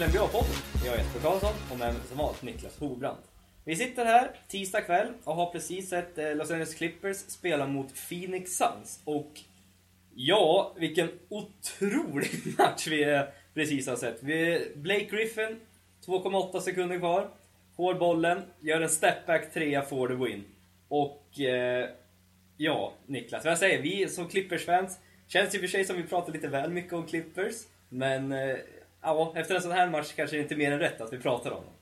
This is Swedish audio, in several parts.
till NBA-podden. Jag är Jesper Karlsson och med mig som vanligt Niklas Hobrand. Vi sitter här tisdag kväll och har precis sett eh, Los Angeles Clippers spela mot Phoenix Suns. Och ja, vilken otrolig match vi eh, precis har sett. Vi, Blake Griffin, 2,8 sekunder kvar. Får bollen, gör en stepback trea, får the win. Och eh, ja, Niklas, vad jag säger, vi som Clippers-fans känns i och för sig som vi pratar lite väl mycket om Clippers. Men eh, ja, efter en sån här match kanske det inte är mer än rätt att vi pratar om dem.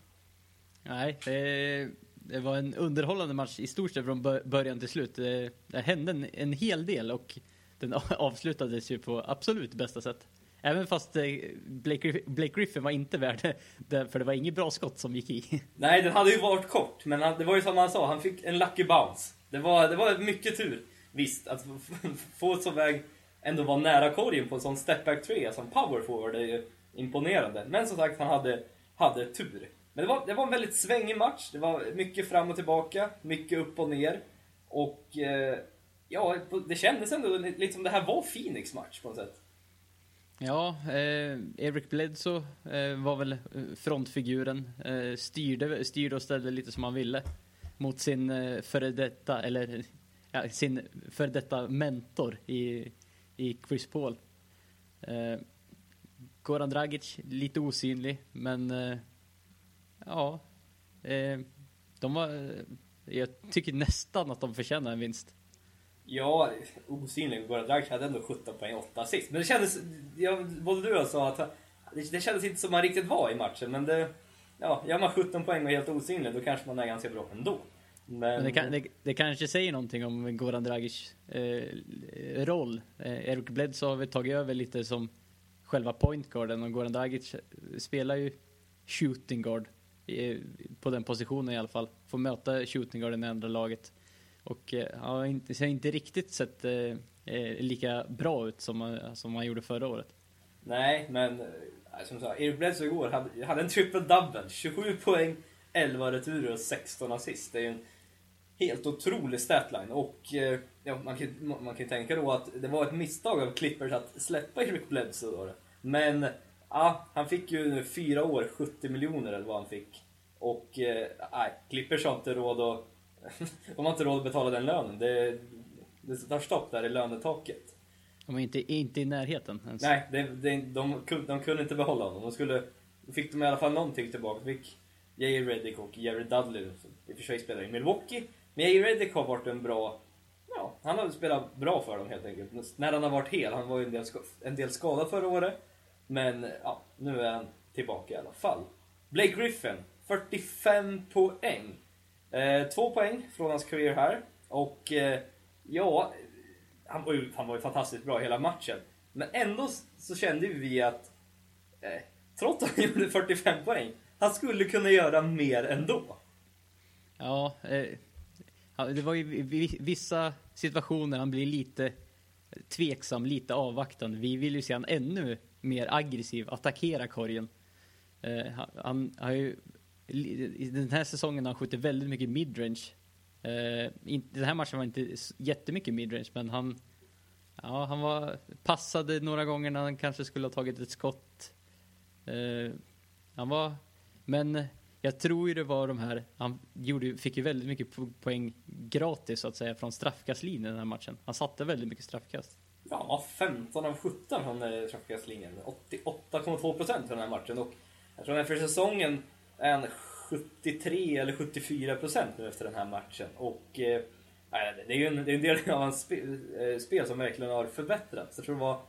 Nej, det, det, var en underhållande match i stort sett från början till slut. Det, det hände en, en hel del och den avslutades ju på absolut bästa sätt. Även fast eh, Blake, Blake Griffin var inte värd det, för det var inget bra skott som gick i. Nej, den hade ju varit kort, men han, det var ju som han sa, han fick en lucky bounce. Det var, det var mycket tur, visst, att få ett så väg ändå vara nära korgen på en sån stepback 3 som power forward är ju imponerande. Men som sagt, han hade, hade tur. Men det var, det var en väldigt svängig match. Det var mycket fram och tillbaka, mycket upp och ner. Och eh, ja, det kändes ändå lite som det här var Phoenix match på något sätt. Ja, eh, Eric Bledsoe eh, var väl eh, frontfiguren. Eh, styrde, styrde och ställde lite som han ville. Mot sin eh, före detta, eller ja, sin före detta mentor i, i Chris Paul. Eh, Goran Dragic, lite osynlig, men eh, ja. Eh, de var, eh, jag tycker nästan att de förtjänar en vinst. Ja, osynlig. Goran Dragic hade ändå 17 poäng, 8 assist. Men det kändes, ja, både du och jag sa att det, det kändes inte som man riktigt var i matchen, men det, ja, gör man 17 poäng och är helt osynlig, då kanske man är ganska bra ändå. Men, Men det, kan, det, det, kanske säger någonting om Goran Dragic eh, roll. Eh, Eric Bledsoe har väl tagit över lite som själva pointguarden och Goran Dragic spelar ju shooting guard på den positionen i alla fall. Får möta shooting guarden i andra laget. Och eh, ja, har inte, ser inte riktigt sett eh, eh lika bra ut som, eh, som han gjorde förra året. Nej, men som sagt, Eric Bledsoe igår hade, hade en triple double. 27 poäng, 11 returer och 16 assist. Det är ju en helt otrolig statline. Och eh, ja, man, kan, man kan tänka då att det var ett misstag av Clippers att släppa Eric Bledsoe då. Men ja, han fick ju fyra år, 70 miljoner eller vad han fick. Och eh, nej, Clippers har inte råd att... de har inte råd att betala den lönen. Det, det tar stopp där i lönetaket. De är inte, inte i närheten ens. Nej, det, det, de, de, kunde inte behålla honom. De skulle... Fick de i alla fall någonting tillbaka. De fick J.J. Redick och Jerry Dudley, som i och för sig spelar i Milwaukee. Men J.J. Reddick har varit en bra... Ja, han har spelat bra för dem helt enkelt. När han har varit hel. Han var ju en del, en del skadad förra året. Men ja, nu är han tillbaka i alla fall. Blake Griffin, 45 poäng. Eh, två poäng från hans karriär här. Och eh, ja, han var, ju, han var ju fantastiskt bra hela matchen. Men ändå så kände vi att, eh, trots att han gjorde 45 poäng, han skulle kunna göra mer ändå. Ja, eh, det var ju vissa situationer han blir lite tveksam, lite avvaktande. Vi vill ju se han ännu mer aggressiv, attackera korgen. Eh, han har ju, i den här säsongen har han skjutit väldigt mycket midrange. Eh, den här matchen var inte jättemycket midrange, men han, ja, han var, passade några gånger när han kanske skulle ha tagit ett skott. Eh, han var, men jag tror ju det var de här, han gjorde, fick ju väldigt mycket poäng gratis så att säga från straffkastlinjen den här matchen. Han satte väldigt mycket straffkast. Ja, 15 av 17 från eh, straffkastlinjen. 88,2 procent för den här matchen. Och jag tror att för säsongen är han 73 eller 74 procent nu efter den här matchen. Och eh, det är ju en, det är en del av hans spel, eh, spel som verkligen har förbättrats. Jag tror det var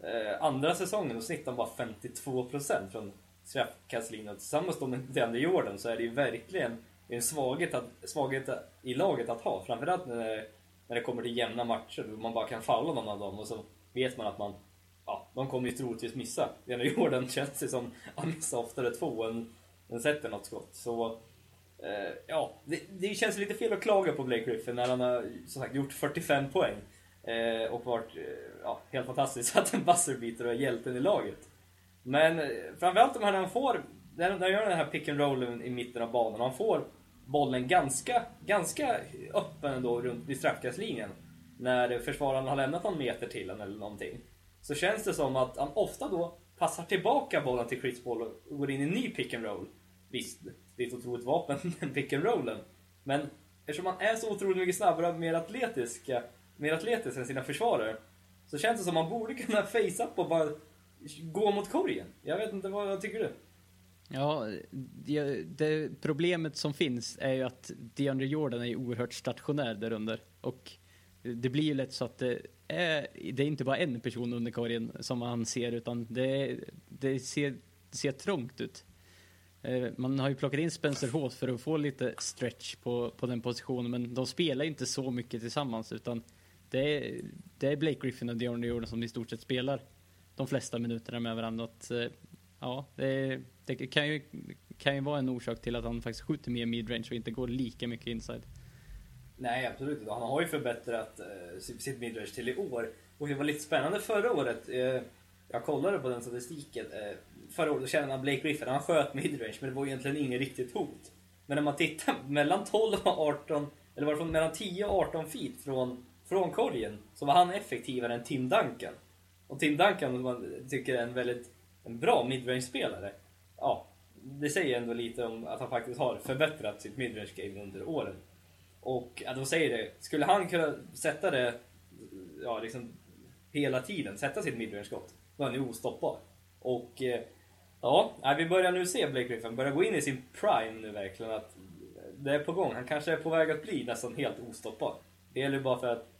eh, andra säsongen och snittade han bara 52 procent från straffkastlinjen. Tillsammans med DeAndre Jordan så är det ju verkligen en svaghet, att, svaghet i laget att ha. Framförallt när det, när det kommer till jämna matcher då man bara kan falla någon av dem och så vet man att man Ja, de kommer ju troligtvis missa. DeAndre Jordan känns det som han missar oftare två än, än sätter något skott. Så eh, ja, det, det, känns lite fel att klaga på Blake Griffin när han har som sagt gjort 45 poäng. Eh, och varit eh, ja, helt fantastisk, satt en buzzerbeater och är hjälten i laget. Men eh, framförallt när han får, när han gör den här pick and rollen i mitten av banan, han får bollen ganska, ganska öppen ändå runt vid straffkastlinjen. När försvararen har lämnat någon meter till honom eller någonting. Så känns det som att han ofta då passar tillbaka bollen till Chris Paul och går in i en ny pick and roll. Visst, det är ett otroligt vapen, den pick and rollen. Men eftersom han är så otroligt mycket snabbare och mer atletisk, mer atletisk än sina försvarare, så känns det som att man borde kunna face up och bara gå mot korgen. Jag vet inte, vad, vad tycker du? Ja, det, det, problemet som finns är ju att DeAndre Jordan är oerhört stationär där under. Och det blir ju lätt så att det är, det är inte bara en person under korgen som man ser, utan det, det ser, ser trångt ut. Eh, man har ju plockat in Spencer Hås för att få lite stretch på, på den positionen, men de spelar inte så mycket tillsammans, utan det är, det är Blake Griffin och DeAndre Jordan som i stort sett spelar de flesta minuterna med varandra. Att, eh, ja, det, det, kan, ju, kan ju vara en orsak till att han faktiskt skjuter mer midrange och inte går lika mycket inside. Nej, absolut inte. Han har ju förbättrat eh, sitt midrange till i år. Och det var lite spännande förra året. Eh, jag kollade på den statistiken. Eh, förra året kände han Blake Griffin, han sköt midrange, men det var egentligen inget riktigt hot. Men när man tittar mellan 12 och 18, eller var det mellan 10 och 18 feet från, från korgen, så var han effektivare än Tim Duncan. Och Tim Duncan, man tycker är en väldigt en bra midrange-spelare, ja, det säger ändå lite om att han faktiskt har förbättrat sitt midrange-game under åren. Och att de säger det, skulle han kunna sätta det ja, liksom hela tiden, sätta sitt midrange-skott, då är han ju ostoppbar. Och eh, ja, vi börjar nu se Blake Griffin börja gå in i sin prime nu verkligen. Att det är på gång. Han kanske är på väg att bli nästan helt ostoppbar. Det gäller bara för att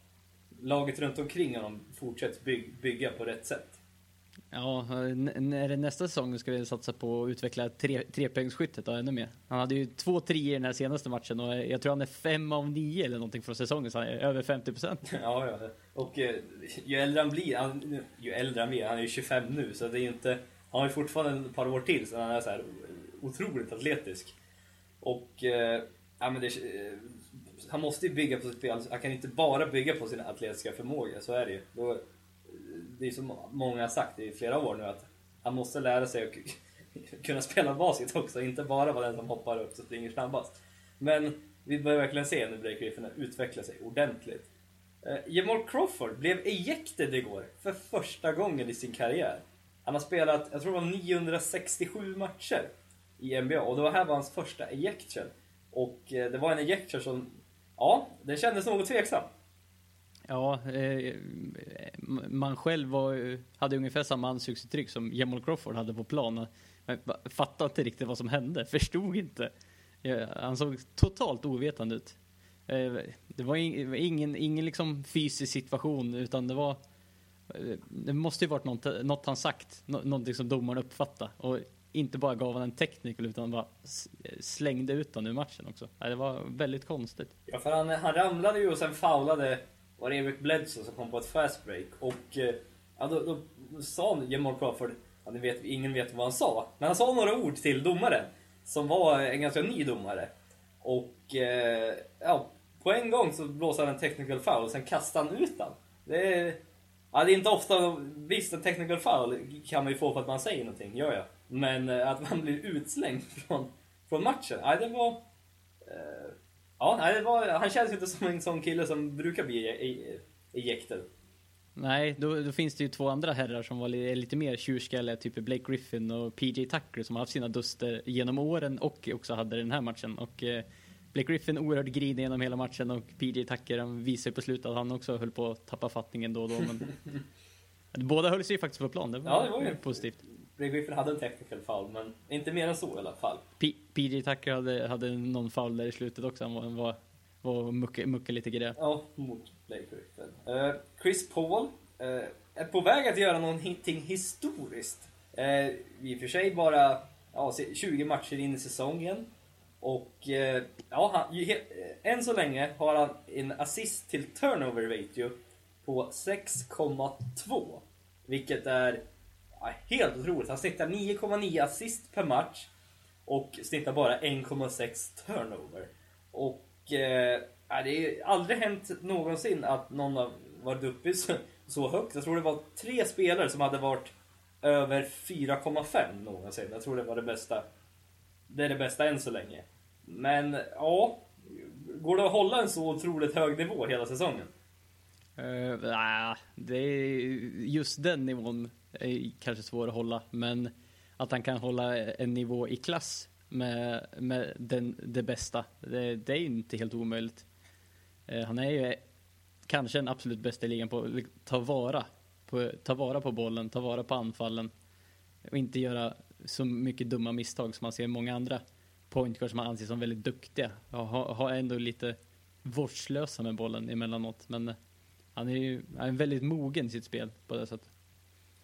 laget runt omkring honom fortsätter byg bygga på rätt sätt. Ja, när det nästa säsong ska vi satsa på att utveckla tre, trepoängsskyttet ännu mer. Han hade ju två treor i den här senaste matchen och jag tror han är fem av nio eller någonting från säsongen, så han är över 50 procent. Ja, ja. Och eh, ju äldre han blir, han, ju äldre han blir, han är ju 25 nu, så det är ju inte, han har ju fortfarande ett par år till, så han är så här otroligt atletisk. Och, eh, ja men det, han måste ju bygga på sitt spel, han kan inte bara bygga på sin atletiska förmåga, så är det ju. Då, det är som många har sagt i flera år nu att han måste lära sig att kunna spela basket också, inte bara vara den som hoppar upp och springer snabbast. Men vi börjar verkligen se nu Blake Griffin utveckla sig ordentligt. Eh, Jamal Crawford blev ejected igår för första gången i sin karriär. Han har spelat, jag tror det var 967 matcher i NBA och det var här var hans första ejection. Och eh, det var en ejection som, ja, den kändes något tveksam. Ja, eh, man själv var, hade ungefär samma ansiktsuttryck som Jamal Crawford hade på planen. Men fattade inte riktigt vad som hände, förstod inte. Eh, han såg totalt ovetande ut. Eh, det var ingen, ingen liksom fysisk situation, utan det var... Eh, det måste ju varit något, något han sagt, någonting som domaren uppfattade. Och inte bara gav han en technical, utan bara eh, slängde ut honom ur matchen också. Det var väldigt konstigt. Ja, för han, han ramlade ju och sen foulade var det Eric Bledsoe som kom på ett fast break. Och eh, ja, då, då, sa Jamal Crawford, ja, ni vet, ingen vet vad han sa, men han sa några ord till domaren. Som var en ganska ny domare. Och eh, ja, på en gång så blåste han en technical foul och sen kastade han ut den. Det är, ja, det är inte ofta, visst en technical foul kan man ju få för att man säger någonting, gör jag. Men eh, att man blir utslängd från, från matchen, ja, det var... Eh, Ja, nej, var, han känns inte som en sån kille som brukar bli ejected. Nej, då, då, finns det ju två andra herrar som var lite, lite mer tjurskalliga, typ Blake Griffin och PJ Tucker som har haft sina duster genom åren och också hade den här matchen. Och eh, Blake Griffin oerhört grinig genom hela matchen och PJ Tucker han visar på slutet att han också höll på att tappa fattningen då och då. Men båda höll sig faktiskt på plan, det var, ja, det var ju positivt. Blake Griffin hade en technical foul, men inte mer än så i alla fall. PJ Tucker hade, hade någon foul där i slutet också. Han var, var mucka, mucka lite grejer. Ja, mot Blake Griffin. Uh, Chris Paul uh, är på väg att göra någonting historiskt. Uh, I och för sig bara ja, 20 matcher in i säsongen. Och ja, han, än så länge har han en assist till turnover ratio på 6,2. Vilket är Ja, helt otroligt. Han snittar 9,9 assist per match och snittar bara 1,6 turnover. Och eh, det har aldrig hänt någonsin att någon har varit uppe så, så högt. Jag tror det var tre spelare som hade varit över 4,5 någonsin. Jag tror det var det bästa. Det är det bästa än så länge. Men ja, går det att hålla en så otroligt hög nivå hela säsongen? Eh, uh, nah, det är just den nivån kanske svår att hålla, men att han kan hålla en nivå i klass med, med den, det bästa, det, det är inte helt omöjligt. Eh, han är ju kanske den absolut bästa i ligan på att ta vara på, ta vara på bollen, ta vara på anfallen och inte göra så mycket dumma misstag som man ser många andra pointguards som man anser som väldigt duktiga har ha ändå lite vårdslösa med bollen emellanåt. Men han är ju han är väldigt mogen i sitt spel på det sättet.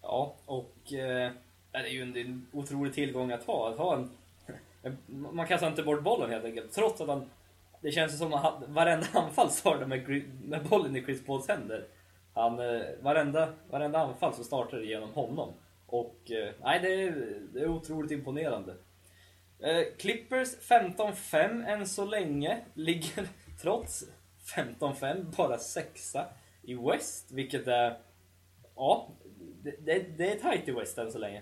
Ja, och eh, det är ju en, en otrolig tillgång att ha. Att ha en, man kastar inte bort bollen helt enkelt. Trots att han... Det känns som att varenda anfall startar med, med bollen i Chris Pauls händer. Han, eh, varenda, varenda anfall så startar det genom honom. Och eh, nej, det är, det är otroligt imponerande. Eh, Clippers 15-5 än så länge. Ligger trots 15-5 bara sexa i West, vilket är... Ja, det, det, det är tajt i West än så länge.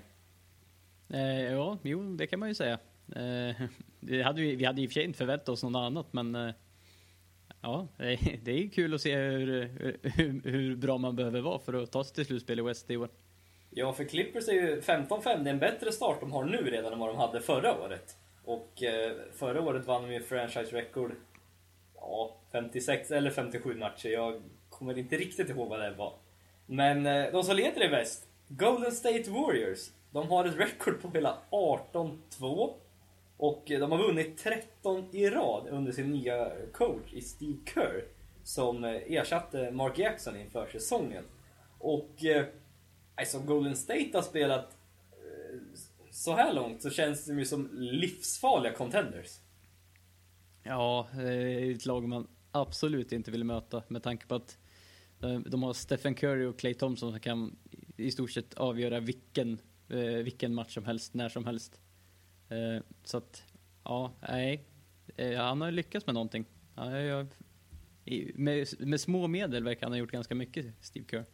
Eh, ja, jo, det kan man ju säga. Eh, det hade vi, vi hade i och för sig inte förväntat oss något annat, men eh, ja, det, det är ju kul att se hur, hur, hur, bra man behöver vara för att ta sig till slutspel i West i år. Ja, för Clippers är ju 15-5, det är en bättre start de har nu redan än vad de hade förra året. Och eh, förra året vann de ju franchise record, ja, 56 eller 57 matcher. Jag kommer inte riktigt ihåg vad det var. Men eh, de som leder i väst, Golden State Warriors, de har ett record på hela 18-2. Och eh, de har vunnit 13 i rad under sin nya coach i Steve Kerr. Som eh, ersatte Mark Jackson inför säsongen. Och eh, som Golden State har spelat eh, så här långt så känns de ju som livsfarliga contenders. Ja, det är ett lag man absolut inte vill möta med tanke på att Eh, de har Stephen Curry och Clay Thompson som kan i stort sett avgöra vilken, eh, vilken match som helst, när som helst. Eh, så att, ja, nej. Han har lyckats med någonting. Med, med små medel verkar han ha gjort ganska mycket, Steve Kerr.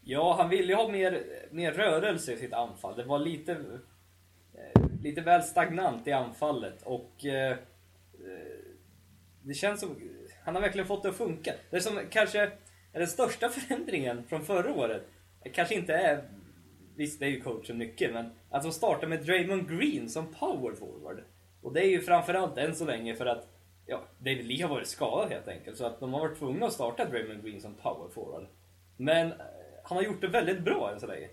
Ja, han ville ju ha mer, mer rörelse i sitt anfall. Det var lite, lite väl stagnant i anfallet och eh, det känns som han har verkligen fått det att funka. Det är som kanske den största förändringen från förra året, kanske inte är, visst det är ju coachen nyckeln, men att de startar med Draymond Green som power forward. Och det är ju framförallt än så länge för att ja, David Lee har varit skadad helt enkelt, så att de har varit tvungna att starta Draymond Green som power forward. Men eh, han har gjort det väldigt bra än så länge.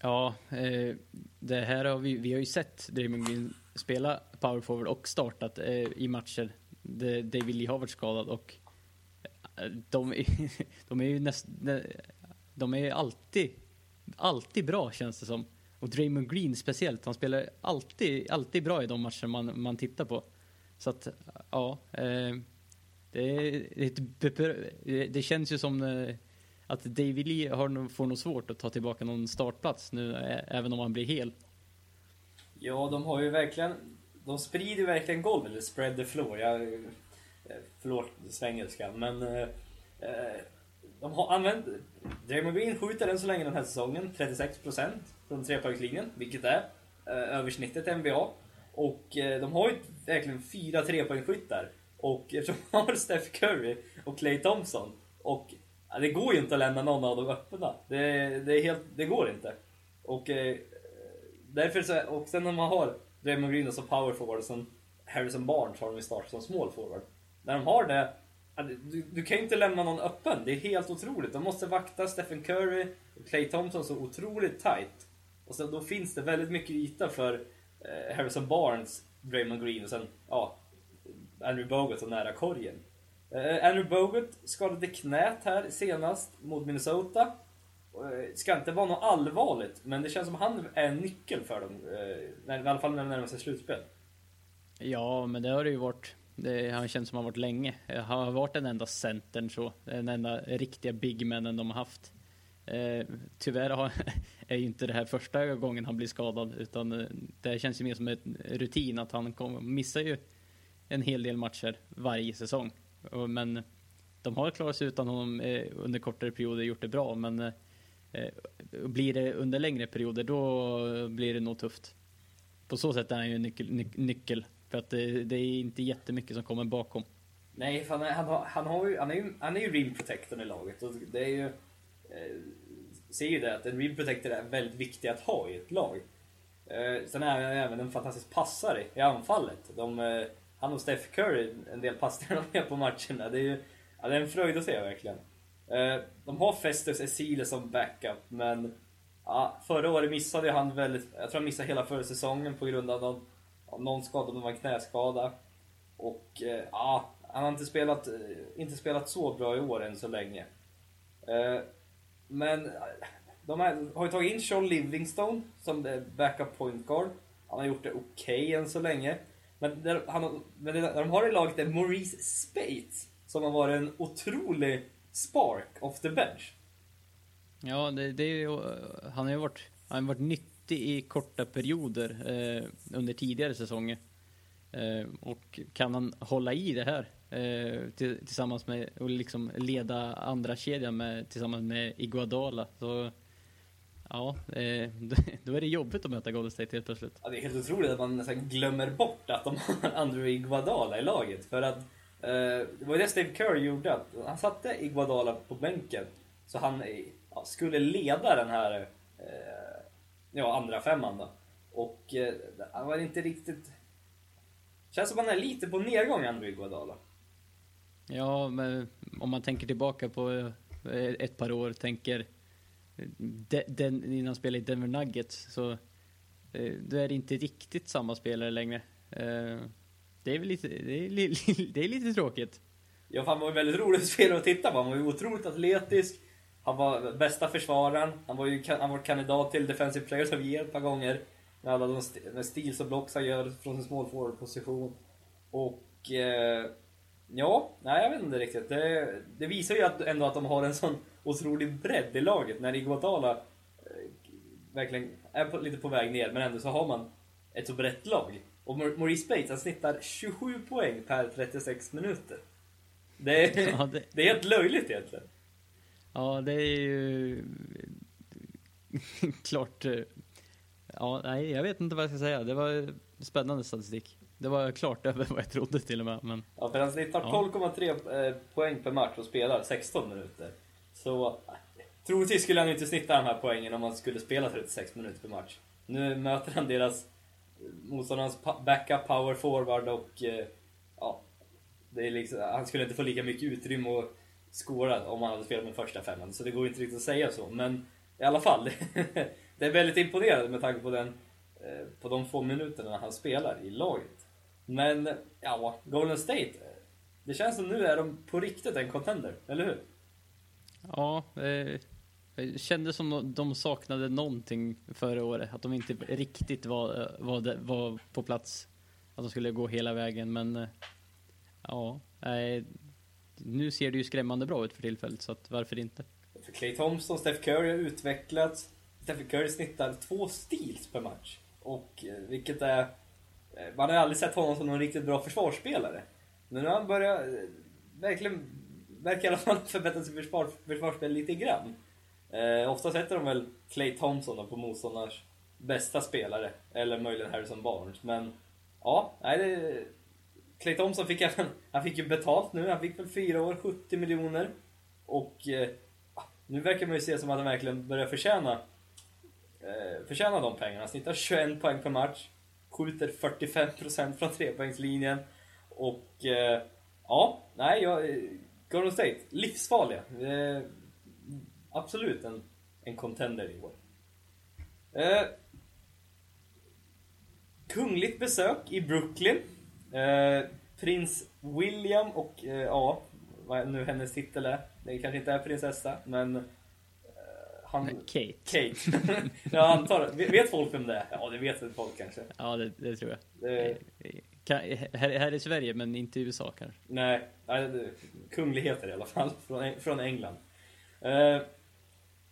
Ja, eh, det här har vi, vi har ju sett Draymond Green spela power forward och startat eh, i matcher där David Lee har varit skadad och de, är, de är ju nästan, de är alltid, alltid bra känns det som. Och Draymond Green speciellt, han spelar alltid, alltid bra i de matcher man, man tittar på. Så att, ja, eh, det, det, det känns ju som eh, att David Lee har, får nog svårt att ta tillbaka någon startplats nu, även om han blir hel. Ja, de har ju verkligen, de sprider ju verkligen golvet, eller spread the floor. Jag, Eh, förlåt svengelskan, men eh, eh, de har använt, Draymond Green skjuter än så länge den här säsongen 36% från trepoängslinjen, vilket är eh, översnittet i NBA. Och eh, de har ju verkligen fyra trepoängsskyttar. Och eftersom de har Steph Curry och Clay Thompson och Ja, det går ju inte att lämna någon av dem öppna. Det, det, är helt, det går inte. Och eh, därför så, och sen när man har Draymond Green som power forward och sen Harrison Barnes har de ju startat som small forward. När de har det, du, du kan ju inte lämna någon öppen. Det är helt otroligt. De måste vakta Stephen Curry och Clay Thompson så otroligt tight. Och sen, då finns det väldigt mycket yta för eh, Harrison Barnes, Draymond Green och sen ja, Andrew Bogut så nära korgen. Uh, Andrew Bogut skadade knät här senast mot Minnesota. Uh, ska inte vara något allvarligt, men det känns som han är en nyckel för dem. Eh, I alla fall när de närmar sig slutspel. Ja, men det har det ju varit. Eh, det har känts som han varit länge. Eh, han har varit den enda centern så. Den enda riktiga bigmannen de har haft. Eh, tyvärr har, är ju inte det här första gången han blir skadad utan eh, det känns ju mer som en rutin att han kom, missar ju en hel del matcher varje säsong. Men de har klarat sig utan honom eh, under kortare perioder gjort det bra. Men eh, blir det under längre perioder då blir det nog tufft. På så sätt är han ju en nyckel, nyckel för att det, det, är inte jättemycket som kommer bakom. Nej, för han, han, har, han, har ju, han, är ju, han är ju rim protectorn i laget och det är ju... Eh, ser ju det att en rim protector är väldigt viktig att ha i ett lag. Eh, sen är han även en fantastisk passare i anfallet. De, eh, han och Steph Curry, en del passningar de gör på matcherna. Det är ju ja, det är en fröjd att se verkligen. Eh, de har Festus Esile som backup, men ja, förra året missade han väldigt... Jag tror han missade hela förra säsongen på grund av någon, av någon skada, det var en knäskada. Och eh, ja, han har inte spelat, eh, inte spelat så bra i år än så länge. Eh, men eh, de här, har ju tagit in Sean Livingstone som backup point guard. Han har gjort det okej okay än så länge. Men, där, han, men det, de har i laget är Maurice Spates som har varit en otrolig spark off the bench. Ja, det, det är ju, eh, han har ju varit, han har varit duktig i korta perioder eh, under tidigare säsonger. Eh, och kan han hålla i det här eh, tillsammans med och liksom leda andra kedjan med tillsammans med Iguadala så Ja, eh, då är det jobbigt att möta Golden State helt plötsligt. Ja, det är helt otroligt att man nästan glömmer bort att de har Andrew Iguadala i laget. För att eh, det var ju det Steve Kerr gjorde. Att han satte Iguadala på bänken. Så han ja, skulle leda den här eh, ja, andra femman då. Och eh, han var inte riktigt... Känns som han är lite på nedgång, Andrew Iguadala. Ja, men om man tänker tillbaka på eh, ett par år, tänker den, innan han spelade i Denver Nuggets, så eh, då är det inte riktigt samma spelare längre. Eh, det är väl lite, det är, det är lite tråkigt. Ja, han var väldigt rolig spelare att titta på. Han var ju otroligt atletisk. Han var bästa försvararen. Han var ju han var kandidat till Defensive Player of Year ett par gånger. Med alla de st steals och blocks han gör från sin small forward-position. Och... Eh, ja, nej jag vet inte riktigt. Det, det visar ju att, ändå att de har en sån otrolig bredd i laget. När Iguodala eh, verkligen är på, lite på väg ner, men ändå så har man ett så brett lag. Och Maurice Bates han snittar 27 poäng per 36 minuter. Det är, ja, det... det är helt löjligt egentligen. Ja, det är ju klart. Eh, ja, nej, jag vet inte vad jag ska säga. Det var spännande statistik. Det var klart över vad jag trodde till och med. Men... Ja, för han snittar ja. 12,3 eh, poäng per match och spelar 16 minuter. Så troligtvis skulle han inte snitta de här poängen om han skulle spela 36 minuter per match. Nu möter han deras motståndarens backup power forward och eh, ja, det är liksom, han skulle inte få lika mycket utrymme att skåra om han hade spelat med första femman. Så det går inte riktigt att säga så. Men i alla fall, det är väldigt imponerande med tanke på, den, eh, på de få minuterna han spelar i laget. Men ja, Golden State. Det känns som nu är de på riktigt en contender, eller hur? Ja, eh, det kändes som de saknade någonting förra året. Att de inte riktigt var, eh, var, var på plats. Att de skulle gå hela vägen, men ja, ja, nu ser det ju skrämmande bra ut för tillfället, så att varför inte? För Clay Thompson, Steph Curry har utvecklats. Steph Curry snittar två steals per match. Och eh, vilket är... Eh, man har aldrig sett honom som någon riktigt bra försvarsspelare. Men nu har han börjat eh, verkligen verkar i alla fall förbättra sitt försvar, försvarsspel lite grann. Eh, ofta sätter de väl Clay Thompson på motståndarens bästa spelare, eller möjligen Harrison Barnes. Men ja, nej, det, Clay Thompson fick även, han fick ju betalt nu, han fick väl fyra år, 70 miljoner. Och eh, nu verkar man ju se som att han verkligen börjar förtjäna, eh, förtjäna de pengarna. Han snittar 21 poäng per match, skjuter 45% från trepoängslinjen. Och eh, ja, nej, jag eh, Golden State, livsfarliga. Eh, absolut en, en contender i år. Eh, kungligt besök i Brooklyn. Eh, prins William och, eh, ja, vad nu hennes titel är. Det kanske inte är prinsessa, men eh, han, Kate. Kate. jag antar Vet folk vem det är? Ja, det vet folk kanske. Ja, det, det tror jag. Det, här, här i Sverige, men inte i USA kanske? Nej, kungligheter i alla fall, från, från England. Eh,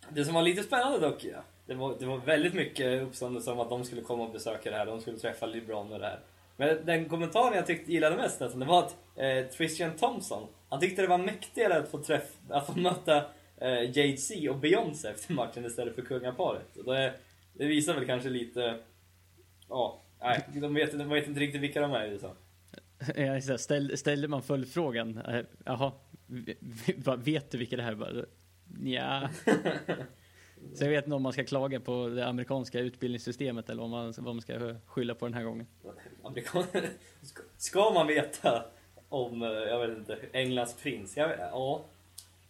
det som var lite spännande dock, ja, det, var, det var väldigt mycket uppståndelse om att de skulle komma och besöka det här, de skulle träffa LeBron och det här. Men den kommentaren jag tyckte gillade mest nästan, det var att eh, Christian Thompson, han tyckte det var mäktigare att få, träff, att få möta eh, Jay-Z och Beyoncé efter matchen istället för kungaparet. Det, det visar väl kanske lite, ja, Nej, de vet, de vet inte riktigt vilka de är i USA. Ja, ställ, ställde man följdfrågan, eh, jaha, vet du vilka det här var? Ja. Så jag vet inte om man ska klaga på det amerikanska utbildningssystemet eller om man, vad man ska skylla på den här gången. Amerikaner, ska, man veta om, eh, jag vet inte, Englands prins? Jag vet, ja,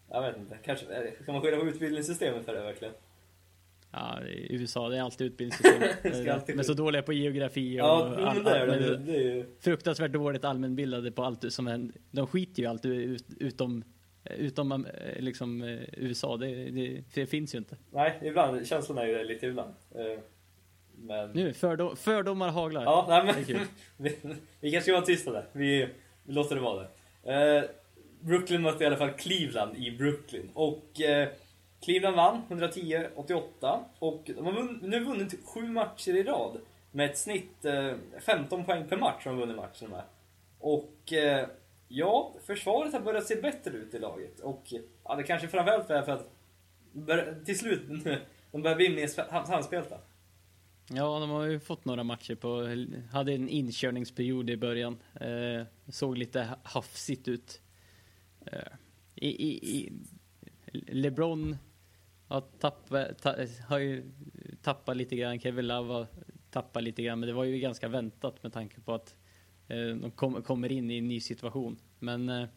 jag vet inte. Kanske, eh, ska man skylla på utbildningssystemet för det verkligen? Ja, i USA, det är alltid utbildningssystemet. Alltid Men så dåliga på geografi och Ja, all, all, är ju... fruktansvärt dåligt allmänbildade på allt som är, De skiter ju alltid ut, utom, utom eh, liksom eh, USA. Det, det, det finns ju inte. Nej, ibland, känslan är ju det lite ibland. Eh, Men... Nu, fördom, fördomar haglar. Ja, nej, Det är men kul. vi, vi kanske vara tysta där. Vi, vi låter det vara det. Eh, Brooklyn mötte i alla fall Cleveland i Brooklyn. Och eh, Cleveland vann 110-88. Och de har vunn, nu vunnit sju matcher i rad. Med ett snitt eh, 15 poäng per match har de vunnit matchen med. Och eh, ja, försvaret har börjat se bättre ut i laget. Och ja, det kanske framförallt är för att till slut de börjar bli mer handspelta. samspelta. Ja, de har ju fått några matcher på, hade en inkörningsperiod i början. Eh, såg lite hafsigt ut. Eh, i, i, i, LeBron har, tappat, ta, har ju tappat lite grann, Kevin Love har tappat lite grann, men det var ju ganska väntat med tanke på att Eh, de kom, kommer in i en ny situation. Men eh,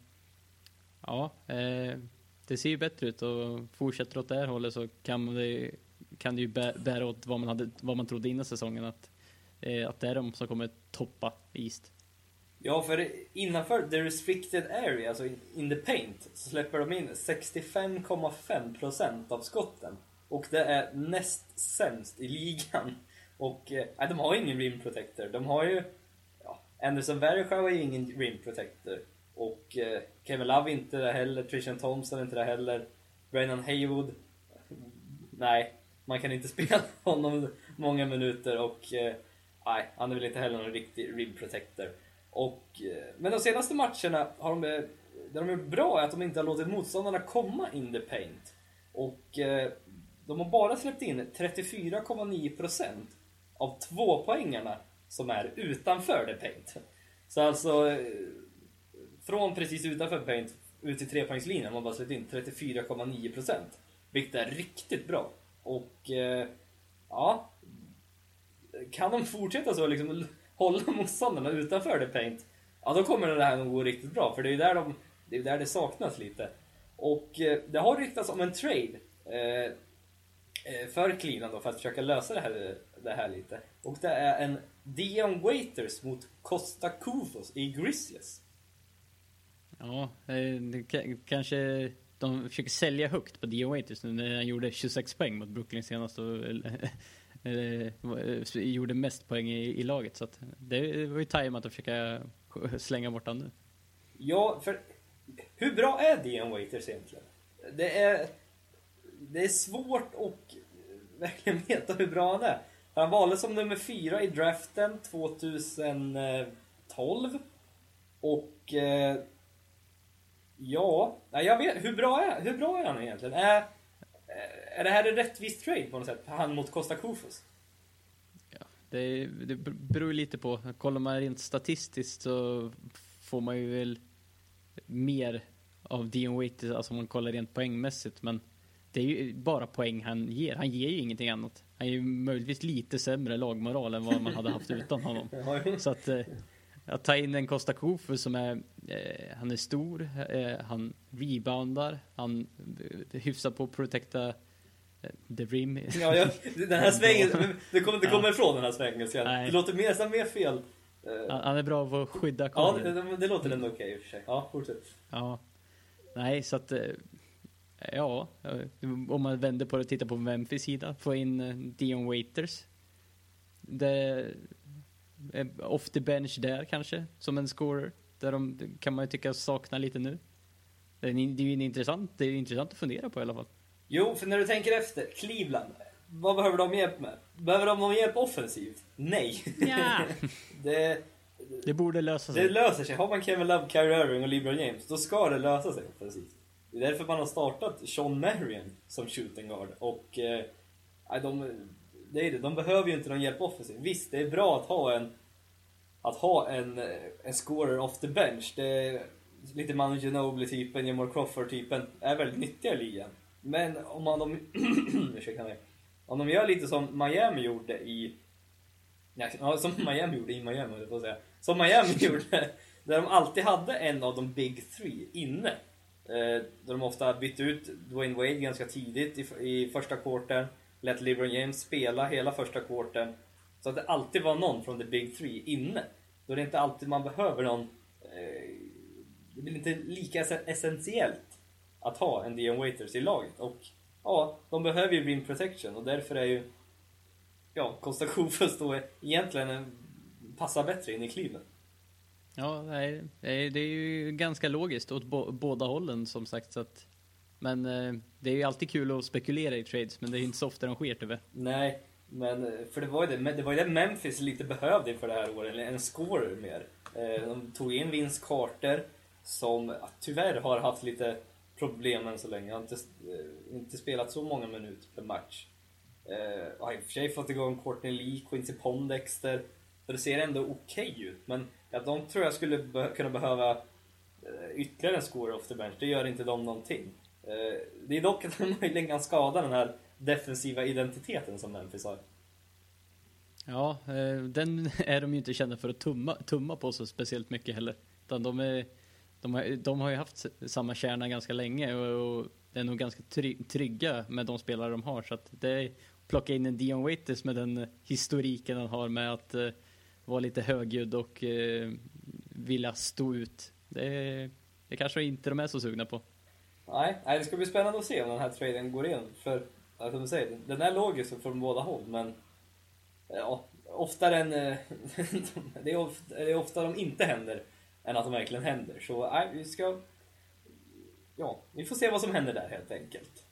ja, eh, det ser ju bättre ut och fortsätter åt det här hållet så kan det, kan det ju bära åt vad man, hade, vad man trodde innan säsongen att, eh, att det är de som kommer toppa East. Ja, för innanför the restricted area, alltså in the paint, så släpper de in 65,5% av skotten. Och det är näst sämst i ligan. Och eh, nej, de har ingen rim protector. De har ju... Anderson Varejao är ju ingen rim protector. Och eh, Kevin Love inte det heller, Trishan Thompson inte det heller. Brennan Haywood... Nej, man kan inte spela honom många minuter och... Eh, nej, han är väl inte heller någon riktig rim protector. Och, eh, men de senaste matcherna har de, eh, det de gjort bra är att de inte har låtit motståndarna komma in the paint. Och eh, de har bara släppt in 34,9% av tvåpoängarna som är utanför the paint. Så alltså, eh, från precis utanför paint ut till trepoängslinjen har man bara släppt in 34,9%. Vilket är riktigt bra. Och eh, ja, kan de fortsätta så liksom hålla motståndarna utanför the paint, ja då kommer det här nog gå riktigt bra. För det är ju där, de, det, är där det saknas lite. Och eh, det har ryktats om en trade eh, eh för cleanan då, för att försöka lösa det här, det här lite. Och det är en Dion Waiters mot Costa Kufos i Grizzlies. Ja, eh, kanske de försöker sälja högt på Dion Waiters nu när han gjorde 26 poäng mot Brooklyn senast och eh, eh, gjorde mest poäng i, i laget. Så att det var ju tajmat att försöka slänga bort honom nu. Ja, för hur bra är Dion Waiters egentligen? Det är, det är svårt att verkligen veta hur bra han är. Han valdes som nummer fyra i draften 2012. Och... Eh, ja, jag vet, hur bra är, hur bra är han egentligen? Är, eh, är det här en rättvis trade på något sätt? Han mot Costa Kufos? Det, det beror ju lite på. Kollar man rent statistiskt så får man ju väl mer av Dion Waiters, alltså om man kollar rent poängmässigt. Men det är ju bara poäng han ger. Han ger ju ingenting annat. Han är ju möjligtvis lite sämre lagmoral än vad man hade haft utan honom. Så att, eh, att ta in en Costa Kufu som är, eh, han är stor, eh, han reboundar, han eh, hyfsar på att protecta eh, the rim. Ja, jag, den här svängen, du kommer inte komma ifrån den här svängen. Så Nej. det låter mer, nästan mer fel. Eh, Han han är bra på att skydda Ja, korgen. det, det, det låter ändå okej i och för sig. Ja, fortsätt. Ja. Nej, så att... Ja, eh, om man vänder på det och tittar på Memphis sida, få in eh, Dion Waiters. Det är off the bench där kanske, som en scorer. Där de kan man ju tycka saknar lite nu. Det är, det ju intressant, det är intressant att fundera på i alla fall. Jo, för när du tänker efter. Cleveland. Vad behöver de hjälp med? Behöver de någon hjälp offensivt? Nej. Ja. det, Det borde lösa det sig. löser sig. Har man Kevin Love, Kyrie Irving och LeBron James, då ska det lösa sig offensivt. Det är därför man har startat Sean Marion som shooting guard. Och... Eh, de, det är det. De behöver ju inte någon hjälp offensivt. Visst, det är bra att ha en... Att ha en, eh, en scorer off the bench. Det är lite Manu Ginobili-typen, Jamal Crawford-typen är väldigt nyttiga i ligan. Men om man de, ursäkta mig. Om de gör lite som Miami gjorde i... Nej, ja, som Miami gjorde i Miami, höll jag på att säga. Som Miami gjorde, där de alltid hade en av de Big Three inne. Eh, då de ofta bytte ut Dwayne Wade ganska tidigt i, i första kvarten. Lät LeBron James spela hela första kvarten. Så att det alltid var någon från the Big Three inne. Då är det inte alltid man behöver någon... Eh, det blir inte lika essentiellt att ha en Dion Waiters i laget. Och ja, de behöver ju rim protection och därför är ju ja, Costa Kufus då egentligen passar bättre in i Cleveland. Ja, nej, det är ju ganska logiskt åt båda hållen som sagt. Så att, men eh, det är ju alltid kul att spekulera i trades, men det är inte så ofta de sker tyvärr. Nej, men eh, för det var ju det, det, var ju det Memphis lite behövde inför det här året, eller en scorer mer. Eh, de tog in Vince Carter, som tyvärr har haft lite problem än så länge. Han har inte, inte spelat så många minuter per match. har i och för sig fått igång Courtney Lee, Quincy Pondexter. Så det ser ändå okej okay ut, men ja, de tror jag skulle be kunna behöva eh, ytterligare en score off the bench. Det gör inte de någonting. Eh, det är dock att de möjligen kan skada den här defensiva identiteten som Memphis har. Ja, eh, den är de ju inte kända för att tumma, tumma på så speciellt mycket heller. Utan de, är, de, har, de har ju haft samma kärna ganska länge och, och är nog ganska trygga med de spelare de har. Så att det plocka in en Dion Waiters med den historiken han har med att vara lite högljudd och eh, vilja stå ut. Det, det kanske inte de är så sugna på. Nej, nej, det ska bli spännande att se om den här traden går igenom. För som du säger, den är logisk från båda håll men ja, oftare än, eh, det, är ofta, det är ofta de inte händer än att de verkligen händer. Så nej, vi ska... Ja, vi får se vad som händer där helt enkelt.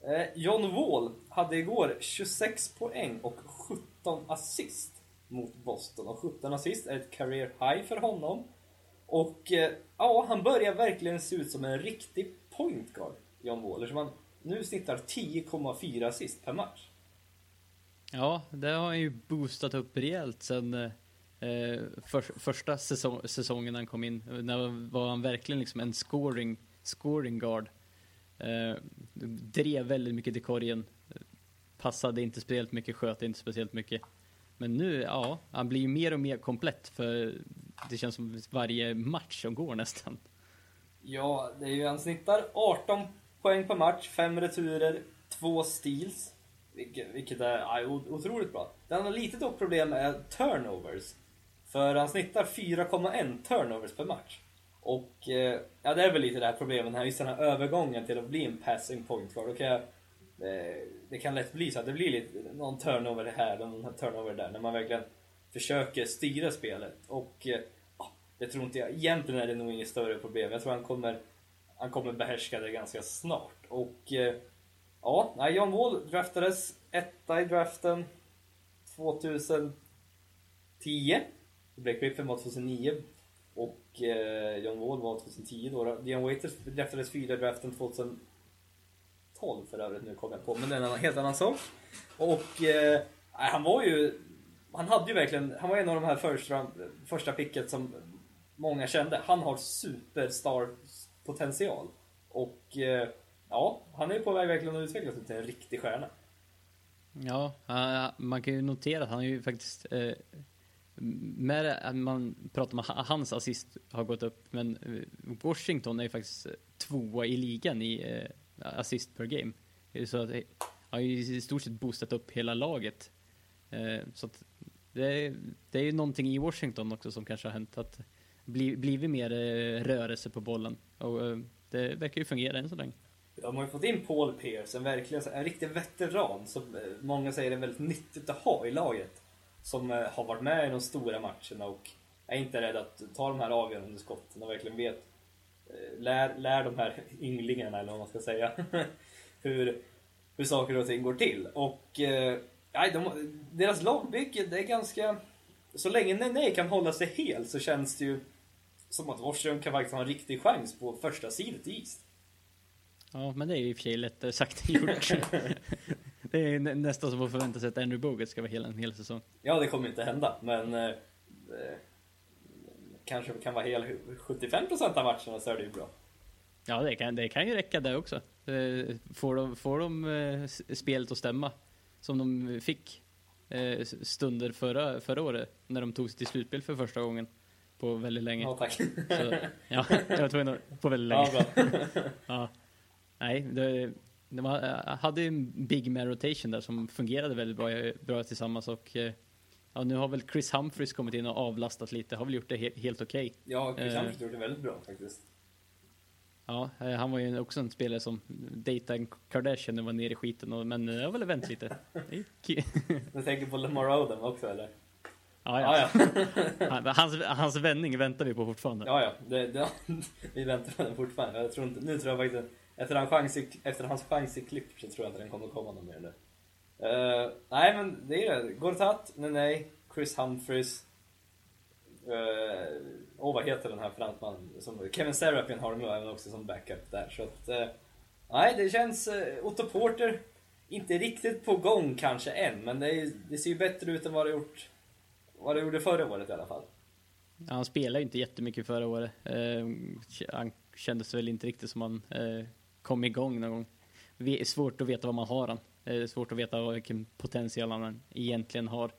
Eh, John Wall hade igår 26 poäng och 17 assist mot Boston. Och 17 assist är ett career high för honom. Och eh, ja, han börjar verkligen se ut som en riktig point guard, John Waller, Som han nu snittar 10,4 assist per match. Ja, det har han ju boostat upp rejält sen eh, eh, för, första säsong, säsongen han kom in. När var han verkligen liksom en scoring, scoring guard. Eh, drev väldigt mycket till korgen. Passade inte speciellt mycket, sköt inte speciellt mycket. Men nu, ja, han blir ju mer och mer komplett för det känns som varje match som går nästan. Ja, det är ju, han snittar 18 poäng per match, fem returer, två steals. Vilket, vilket är ja, otroligt bra. Det han har lite dock problem är turnovers. För han snittar 4,1 turnovers per match. Och eh, ja, det är väl lite det här problemet, här, just den här övergången till att bli en passing point guard. Okay, Eh, det kan lätt bli så att det blir lite, någon turnover här och någon turnover där, när man verkligen försöker styra spelet. Och eh, det tror inte jag. Egentligen är det nog inget större problem. Jag tror han kommer han kommer behärska det ganska snart. Och eh, ja, John Wall draftades etta i draften 2010. Blake Griffin var 2009 och eh, John Wall var 2010 då. Dion Waiters draftades fyra i draften 12 för övrigt, nu kommer jag på, men det är en helt annan sak. Och eh, han var ju, han hade ju verkligen, han var en av de här första, första picket som många kände. Han har superstar potential. Och eh, ja, han är ju på väg verkligen att utvecklas till en riktig stjärna. Ja, eh, man kan ju notera att han är ju faktiskt eh, med det, man pratar om att hans assist har gått upp, men eh, Washington är ju faktiskt tvåa i ligan i eh, assist per game. Så att eh, han har ju i stort sett boostat upp hela laget. Eh, så att det, är, det är ju någonting i Washington också som kanske har hänt att blivit mer eh, rörelse på bollen. Och det verkar ju fungera än så länge. De har ju fått in Paul Pierce, en, verkligen, en riktig veteran som många säger är väldigt nyttigt att ha i laget. Som har varit med i de stora matcherna och är inte rädd att ta de här avgörande skotten och verkligen vet, lär, lär de här ynglingarna, eller vad man ska säga, hur, hur saker och ting går till. Och eh, de, deras lagbygge, det är ganska... Så länge Nene kan hålla sig hel så känns det ju som att Washington kan faktiskt ha en riktig chans på första sidet i East. Ja, men det är ju i och för sig lättare sagt än gjort. det är nästan som att förvänta sig att Andrew Bogut ska vara hela en hel säsong. Ja, det kommer inte hända, men eh, kanske kan vara hel 75% av matcherna så är det ju bra. Ja, det kan, det kan ju räcka där också. Eh, får de, får de eh, spelet att stämma, som de fick eh, stunder förra, förra året, när de tog sig till slutspel för första gången på väldigt länge. Ja, tack. Så, ja, jag var tvungen på väldigt länge. Ja. Ja. Nej, det, de hade ju en big man rotation där som fungerade väldigt bra, bra tillsammans och ja, nu har väl Chris Humphries kommit in och avlastat lite, har väl gjort det he helt okej. Okay. Ja, Chris Eh. Humphries gjorde det väldigt bra faktiskt. Ja, eh, han var ju också en spelare som dejtade Kardashian och var nere i skiten, och, men det har väl vänt lite. Du tänker på Lamar Odom också eller? Ja, Ja, ja. ja. Han- Hans, hans vändning väntar vi på fortfarande. Ja, ja. Det, det, vi väntar på den fortfarande. Jag tror inte, nu tror jag faktiskt, efter, hans chans i, efter hans chans i klipp så tror jag inte den kommer komma någon mer nu. Uh, nej, men det är det. Gortat, nej, nej. Chris Humphries. Uh, oh, vad heter den här fransmannen? Som, Kevin Serapin har de ju även också som backup där. Så att, uh, nej, det känns... Uh, Otto Porter, inte riktigt på gång kanske än, men det, är, det ser ju bättre ut än vad det gjort vad det gjorde förra året i alla fall. Ja, han spelade ju inte jättemycket förra året. Han kändes väl inte riktigt som han kom igång någon gång. Det är svårt att veta vad man har han. Eh, Det är svårt att veta vilken potential han egentligen har.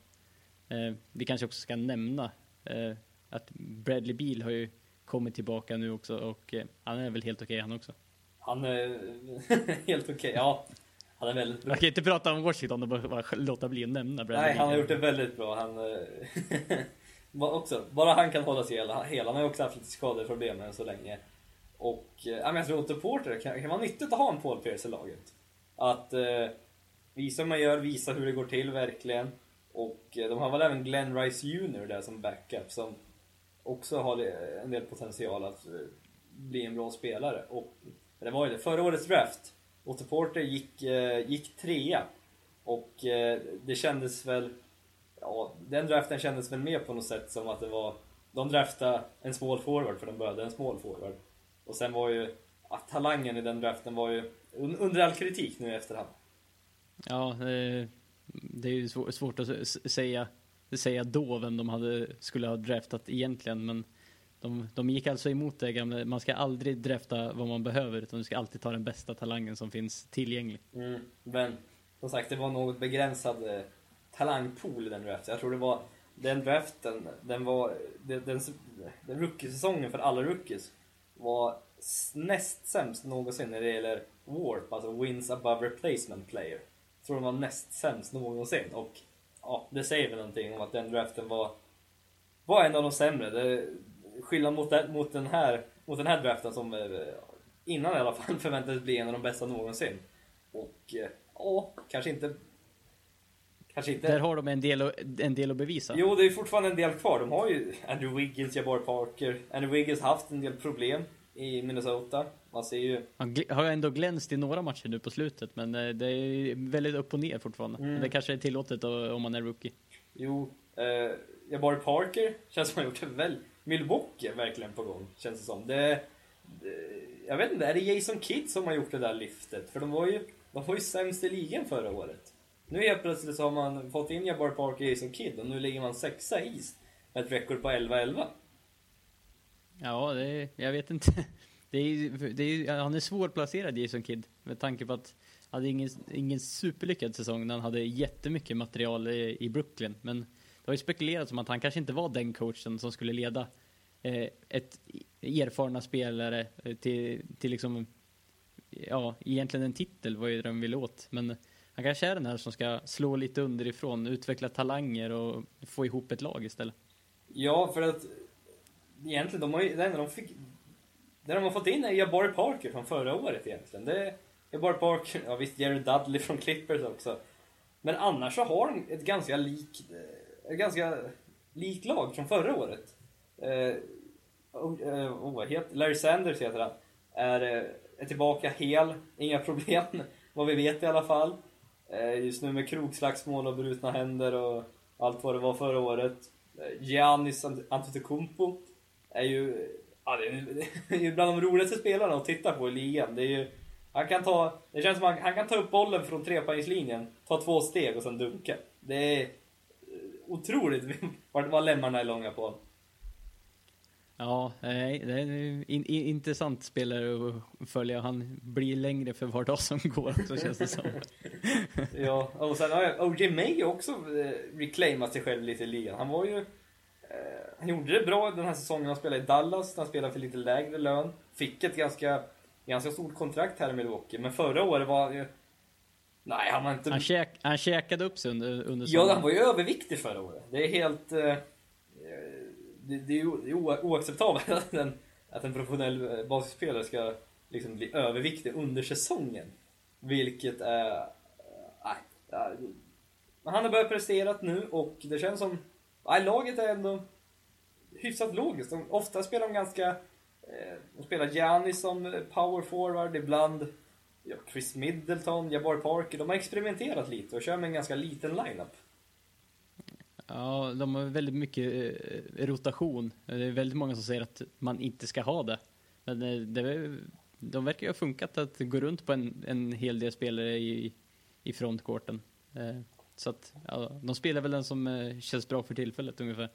Eh, vi kanske också ska nämna eh, att Bradley Beal har ju kommit tillbaka nu också och han är väl helt okej han också. Han är helt okej, ja. Han är väldigt bra. Jag kan inte prata om Washington och bara, låta bli att nämna Bradley Nej, Beal. han har gjort det väldigt bra. Han, också, bara han kan hålla sig hela, hela. Han har ju också haft lite skadeproblem än så länge. Och ja, men jag tror att Porter kan, kan vara nyttigt att ha en Paul Pierce i laget. Att eh, visa hur man gör, visa hur det går till verkligen. Och eh, de har väl även Glenn Rice Jr där som backup som också har eh, en del potential att eh, bli en bra spelare. Och det var ju det, förra årets draft, Otto Porter gick, gick trea. Och det kändes väl, ja, den draften kändes väl mer på något sätt som att det var, de draftade en small forward för de började en small forward. Och sen var ju, att talangen i den draften var ju under all kritik nu i efterhand. Ja, det är ju svårt att säga, säga då vem de hade, skulle ha draftat egentligen, men de, de gick alltså emot det gamla, man ska aldrig drafta vad man behöver, utan du ska alltid ta den bästa talangen som finns tillgänglig. Mm. Men som sagt, det var något begränsad eh, talangpool i den draften. Jag tror det var den draften, den var, den, den, den rookiesäsongen för alla rookies var näst sämst någonsin när det gäller WARP, alltså Wins Above Replacement Player. Tror den var näst sämst någonsin och ja, det säger väl någonting om att den draften var, var en av de sämre. Det, skillnad mot den, mot, den här, mot den här draften som eh, innan i alla fall förväntades bli en av de bästa någonsin. Och eh, ja, kanske inte... Kanske inte... Där har de en del, en del att bevisa. Jo, det är fortfarande en del kvar. De har ju Andrew Wiggins, Jabbar Parker. Andrew Wiggins har haft en del problem i Minnesota. Man ser ju... Han har ändå glänst i några matcher nu på slutet, men eh, det är väldigt upp och ner fortfarande. Mm. Men det kanske är tillåtet om man är rookie. Jo, eh, Jabbar Parker känns som han gjort det väl. Milwaukee är verkligen på gång, känns det som. Det, det, jag vet inte, är det Jason Kidd som har gjort det där lyftet? För de var ju, de var ju sämst i ligan förra året. Nu helt plötsligt så har man fått in Jabbar Parker och Jason Kidd och nu ligger man sexa i East med ett rekord på 11-11. Ja, det jag vet inte. Det är, det är, han är svårplacerad Jason Kidd med tanke på att han hade ingen, ingen superlyckad säsong när han hade jättemycket material i, i Brooklyn. Men det har ju spekulerats om att han kanske inte var den coachen som skulle leda eh, ett erfarna spelare eh, till, till liksom, ja, egentligen en titel var ju det de ville åt. Men han kanske är den här som ska slå lite underifrån, utveckla talanger och få ihop ett lag istället. Ja, för att egentligen, de har ju, det enda de fick... Det de har fått in är Jabari Parker från förra året egentligen. Det är Jabari Parker, ja visst Jared Dudley från Clippers också. Men annars så har de ett ganska lik, eh, ett ganska likt lag från förra året. Eh, oh, oh, vad heter, Larry Sanders heter han. Är, eh, är tillbaka hel, inga problem, vad vi vet i alla fall. Eh, just nu med krogslagsmål och brutna händer och allt vad det var förra året. Giannis Antetokounmpo är ju, ja, det är, det är ju bland de roligaste spelarna att titta på i ligan. Det är ju, han kan ta, det känns som han, han kan ta upp bollen från trepoängslinjen, ta två steg och sen dunka. Det är otroligt vad, vad lemmarna är långa på. Ja, det är en in, in, intressant spelare att följa. Han blir längre för var dag som går också känns det som. ja, och sen har OJ May också eh, reclaimat sig själv lite i ligan. Han var ju... Eh, han gjorde det bra den här säsongen. Han spelade i Dallas, han spelade för lite lägre lön. Fick ett ganska, ganska stort kontrakt här i Milwaukee. Men förra året var ju... Nej, han var inte... Han, käk, han käkade upp sig under, under Ja, han var ju överviktig förra året. Det är helt... Eh, det, det, är oacceptabelt att en, att en professionell basketspelare ska liksom bli överviktig under säsongen. Vilket är... Nej. Men han har börjat prestera nu och det känns som... Nej, laget är ändå hyfsat logiskt. De, ofta spelar de ganska... Eh, de spelar Gianni som eh, power forward, ibland ja, Chris Middleton, Jabbar Parker. De har experimenterat lite och kör med en ganska liten lineup. Ja, de har väldigt mycket eh, rotation. Det är väldigt många som säger att man inte ska ha det. Men eh, det, de verkar ju ha funkat att gå runt på en, en hel del spelare i, i frontcourten. Eh, så att, ja, de spelar väl den som eh, känns bra för tillfället ungefär.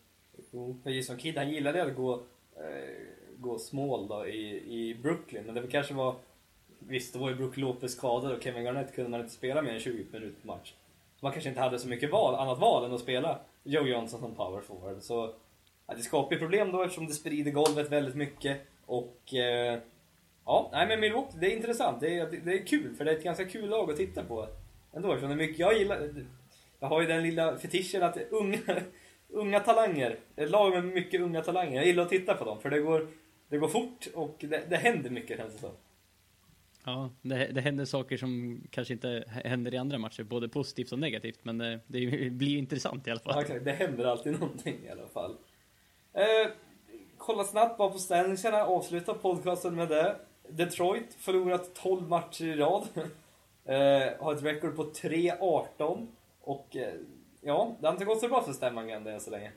Jo, Jason Kidd han gillade att gå, eh, gå small då i, i Brooklyn, men det kanske var Visst, då var ju Brook Lopez skadad och Kevin Garnett kunde man inte spela mer än 20 minuter per match. Man kanske inte hade så mycket val, annat val än att spela Joe Johnson som power forward. Så ja, det skapar ju problem då eftersom det sprider golvet väldigt mycket. Och eh, ja, nej men Milwaukee, det är intressant. Det är, det är kul, för det är ett ganska kul lag att titta på. Ändå, eftersom det är mycket, jag gillar, jag har ju den lilla fetischen att unga, unga talanger, ett lag med mycket unga talanger, jag gillar att titta på dem för det går, det går fort och det, det händer mycket känns det som. Ja, det, det händer saker som kanske inte händer i andra matcher, både positivt och negativt, men det, det blir ju intressant i alla fall. Ja, det händer alltid någonting i alla fall. Eh, kolla snabbt bara på ställningarna, avsluta podcasten med det. Detroit förlorat 12 matcher i rad. eh, har ett rekord på 3-18 och eh, ja, det har inte gått så bra för Stämmangen än så länge.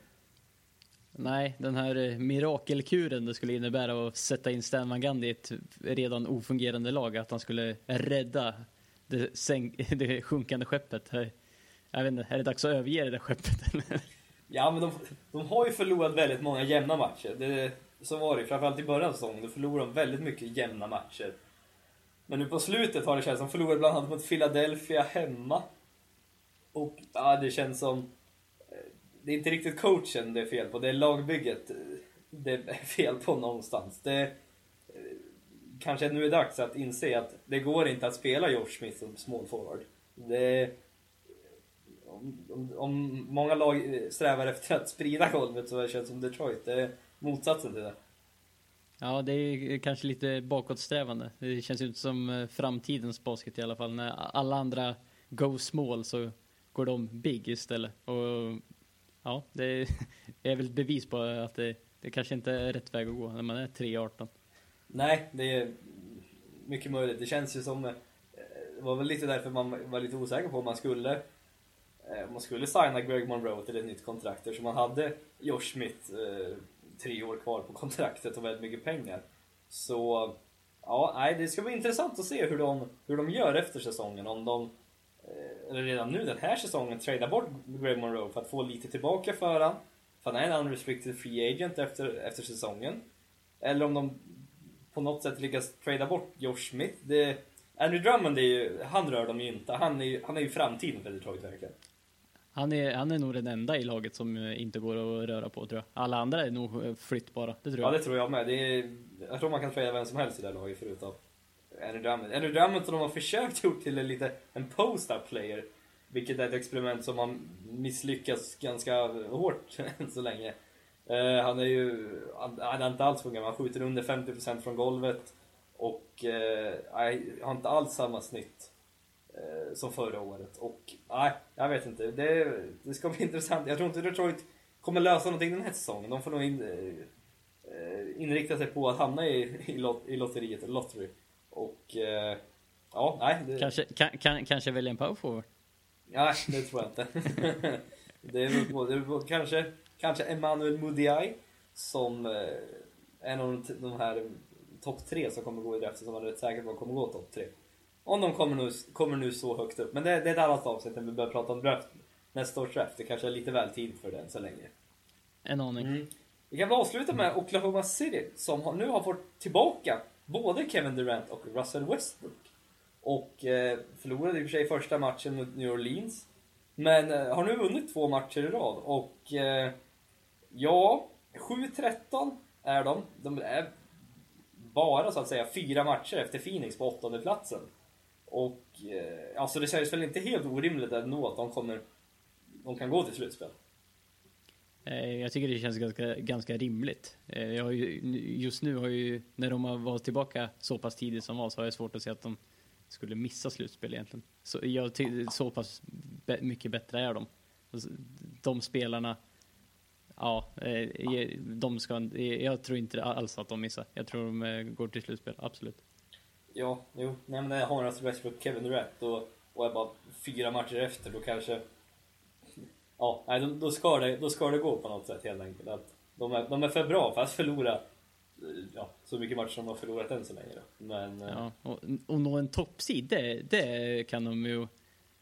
Nej, den här eh, mirakelkuren det skulle innebära att sätta in Stan Van Gundy i ett redan ofungerande lag, att han skulle rädda det, det sjunkande skeppet. Jag vet inte, är det dags att överge det där skeppet? ja, men de, de, har ju förlorat väldigt många jämna matcher. Det, så var det framförallt i början av säsongen. Då förlorade de väldigt mycket jämna matcher. Men nu på slutet har det känts som de förlorade bland annat mot Philadelphia hemma. Och ja, det känns som eh, det är inte riktigt coachen det är fel på, det är lagbygget eh, det är fel på någonstans. Det, eh, kanske nu är dags att inse att det går inte att spela George Smith som small forward. Det, om, om, om, många lag strävar efter att sprida golvet så känns det som Detroit, det är motsatsen till det. Ja, det är kanske lite bakåtsträvande. Det känns ju inte som framtidens basket i alla fall. När alla andra go small så går de big istället. Och ja, det är väl ett bevis på att det, det kanske inte är rätt väg att gå när man är 3-18. Nej, det är mycket möjligt. Det känns ju som, eh, det var väl lite därför man var lite osäker på om man skulle om man skulle signa Greg Monroe till ett nytt kontrakt eftersom man hade Josh Smith eh, tre år kvar på kontraktet och väldigt mycket pengar. Så ja, nej, det ska bli intressant att se hur de, hur de gör efter säsongen. Om de eller redan nu den här säsongen, trada bort Greg Monroe för att få lite tillbaka för han. För han är en unrestricted free agent efter, efter säsongen. Eller om de på något sätt lyckas trada bort Josh Smith. Det, Andrew Drummond, är ju, han rör de ju inte. Han är ju, han är ju framtiden för Detroit verkligen. Han är, han är nog den enda i laget som eh, inte går att röra på tror jag. Alla andra är nog eh, flyttbara, det tror jag. Ja, det tror jag med. Är, jag tror man kan trada vem som helst i det här laget förutom Andrew Drummond. Andrew Drummond som de har försökt gjort till en, lite, en post-up player. Vilket är ett experiment som har misslyckats ganska hårt än så länge. Uh, han är ju, han, han är inte alls fungerat, han skjuter under 50% från golvet. Och uh, har inte alls samma snitt uh, som förra året. Och nej, jag vet inte. Det, det ska bli intressant. Jag tror inte Detroit kommer lösa någonting den här säsongen. De får nog in, inrikta sig på att hamna i, i, lot, i lotteriet, lottery. Och eh, ja, nej. Det... Kanske, kan, kan, kanske välja en powerforward? Nej, det tror jag inte. det är på, det är på, kanske, kanske Emmanuel Mudiay som eh, en av de här topp tre som kommer gå i draften som man är rätt säker på kommer gå topp tre. Om de kommer nu, kommer nu så högt upp. Men det, det är ett annat avsnitt när vi börjar prata om draft, nästa års draft. Det kanske är lite väl tid för den så länge. En aning. Mm. Vi kan väl avsluta med Oklahoma City som har, nu har fått tillbaka både Kevin Durant och Russell Westbrook. Och eh, förlorade i och för sig första matchen mot New Orleans. Men eh, har nu vunnit två matcher i rad och eh, ja, 7-13 är de. De är bara så att säga fyra matcher efter Phoenix på åttonde platsen. Och eh, alltså det känns väl inte helt orimligt ändå att de kommer, de kan gå till slutspel. Eh, jag tycker det känns ganska, ganska rimligt. Eh, jag har ju, just nu har ju, när de har varit tillbaka så pass tidigt som var så har jag svårt att se att de skulle missa slutspel egentligen. Så, jag så pass be, mycket bättre är de. De spelarna, ja, eh, de ska, jag tror inte alls att de missar. Jag tror de går till slutspel, absolut. Ja, jo, nej men har alltså Westbrook Kevin Durant och, och är bara fyra matcher efter, då kanske Ja, nej, då, då, ska det, då ska det gå på något sätt helt enkelt. Att de, är, de är för bra för att förlora eh, ja, så mycket matcher som de har förlorat än så länge. Då. Men, eh, ja, och, och nå en toppsid, det, det kan de ju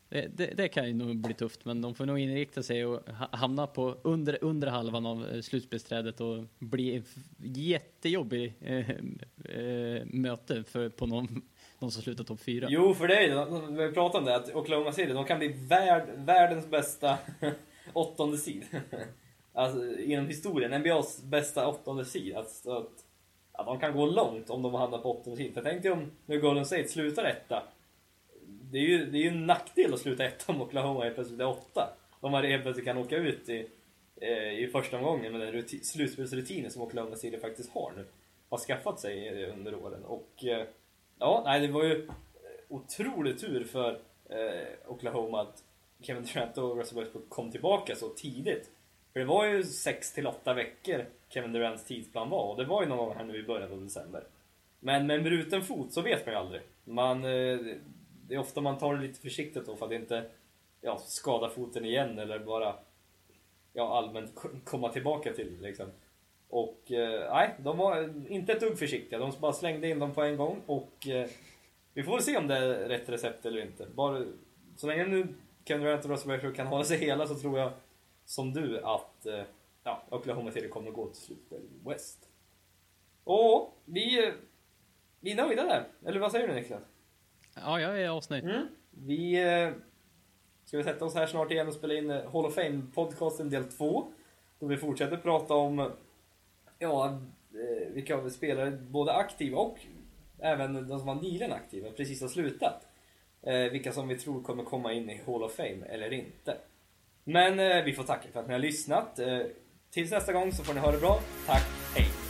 det, det, det, kan ju nog bli tufft, men de får nog inrikta sig och hamna på under, under halvan av eh, slutspelsträdet och bli jättejobbig äh, äh, möte för, på någon, de som slutar topp fyra. Jo, för det är ju, vi pratade om det, att Oklahoma City, de kan bli värld, världens bästa åttonde sid. alltså inom historien, NBAs bästa åttonde sid. Alltså, att, att de kan gå långt om de hamnar på åttonde sid. För tänk dig om nu Golden State slutar etta. Det är ju, det är ju en nackdel att sluta etta om Oklahoma helt plötsligt är åtta. Om man helt plötsligt kan åka ut i, eh, i första omgången med den slutspelsrutinen som Oklahoma City faktiskt har nu. Har skaffat sig under åren. Och eh, ja, nej det var ju eh, otrolig tur för eh, Oklahoma att Kevin Durant och Russell Westbrook kom tillbaka så tidigt. För det var ju 6 till 8 veckor Kevin Durants tidsplan var och det var ju någon gång här nu i början av december. Men med en bruten fot så vet man ju aldrig. Man, eh, det är ofta man tar det lite försiktigt då för att inte ja, skada foten igen eller bara ja, allmänt komma tillbaka till liksom. Och eh, nej, de var inte ett dugg försiktiga. De bara slängde in dem på en gång och eh, vi får väl se om det är rätt recept eller inte. Bara, så länge nu Kevin Durant och Russell Westbrook kan hålla sig hela så tror jag, som du, att eh, ja, Oklahoma City kommer att gå till slutspel i West. Och vi, vi är nöjda där. Eller vad säger du Niklas? Ja, jag är asnöjd. Mm. Vi ska vi sätta oss här snart igen och spela in Hall of Fame-podcasten del 2. Då vi fortsätter prata om ja, eh, vilka spelare, både aktiva och även de som var nyligen aktiva, precis har slutat. Eh, vilka som vi tror kommer komma in i Hall of Fame eller inte. Men eh, vi får tacka för att ni har lyssnat. Tills nästa gång så får ni ha det bra. Tack, hej!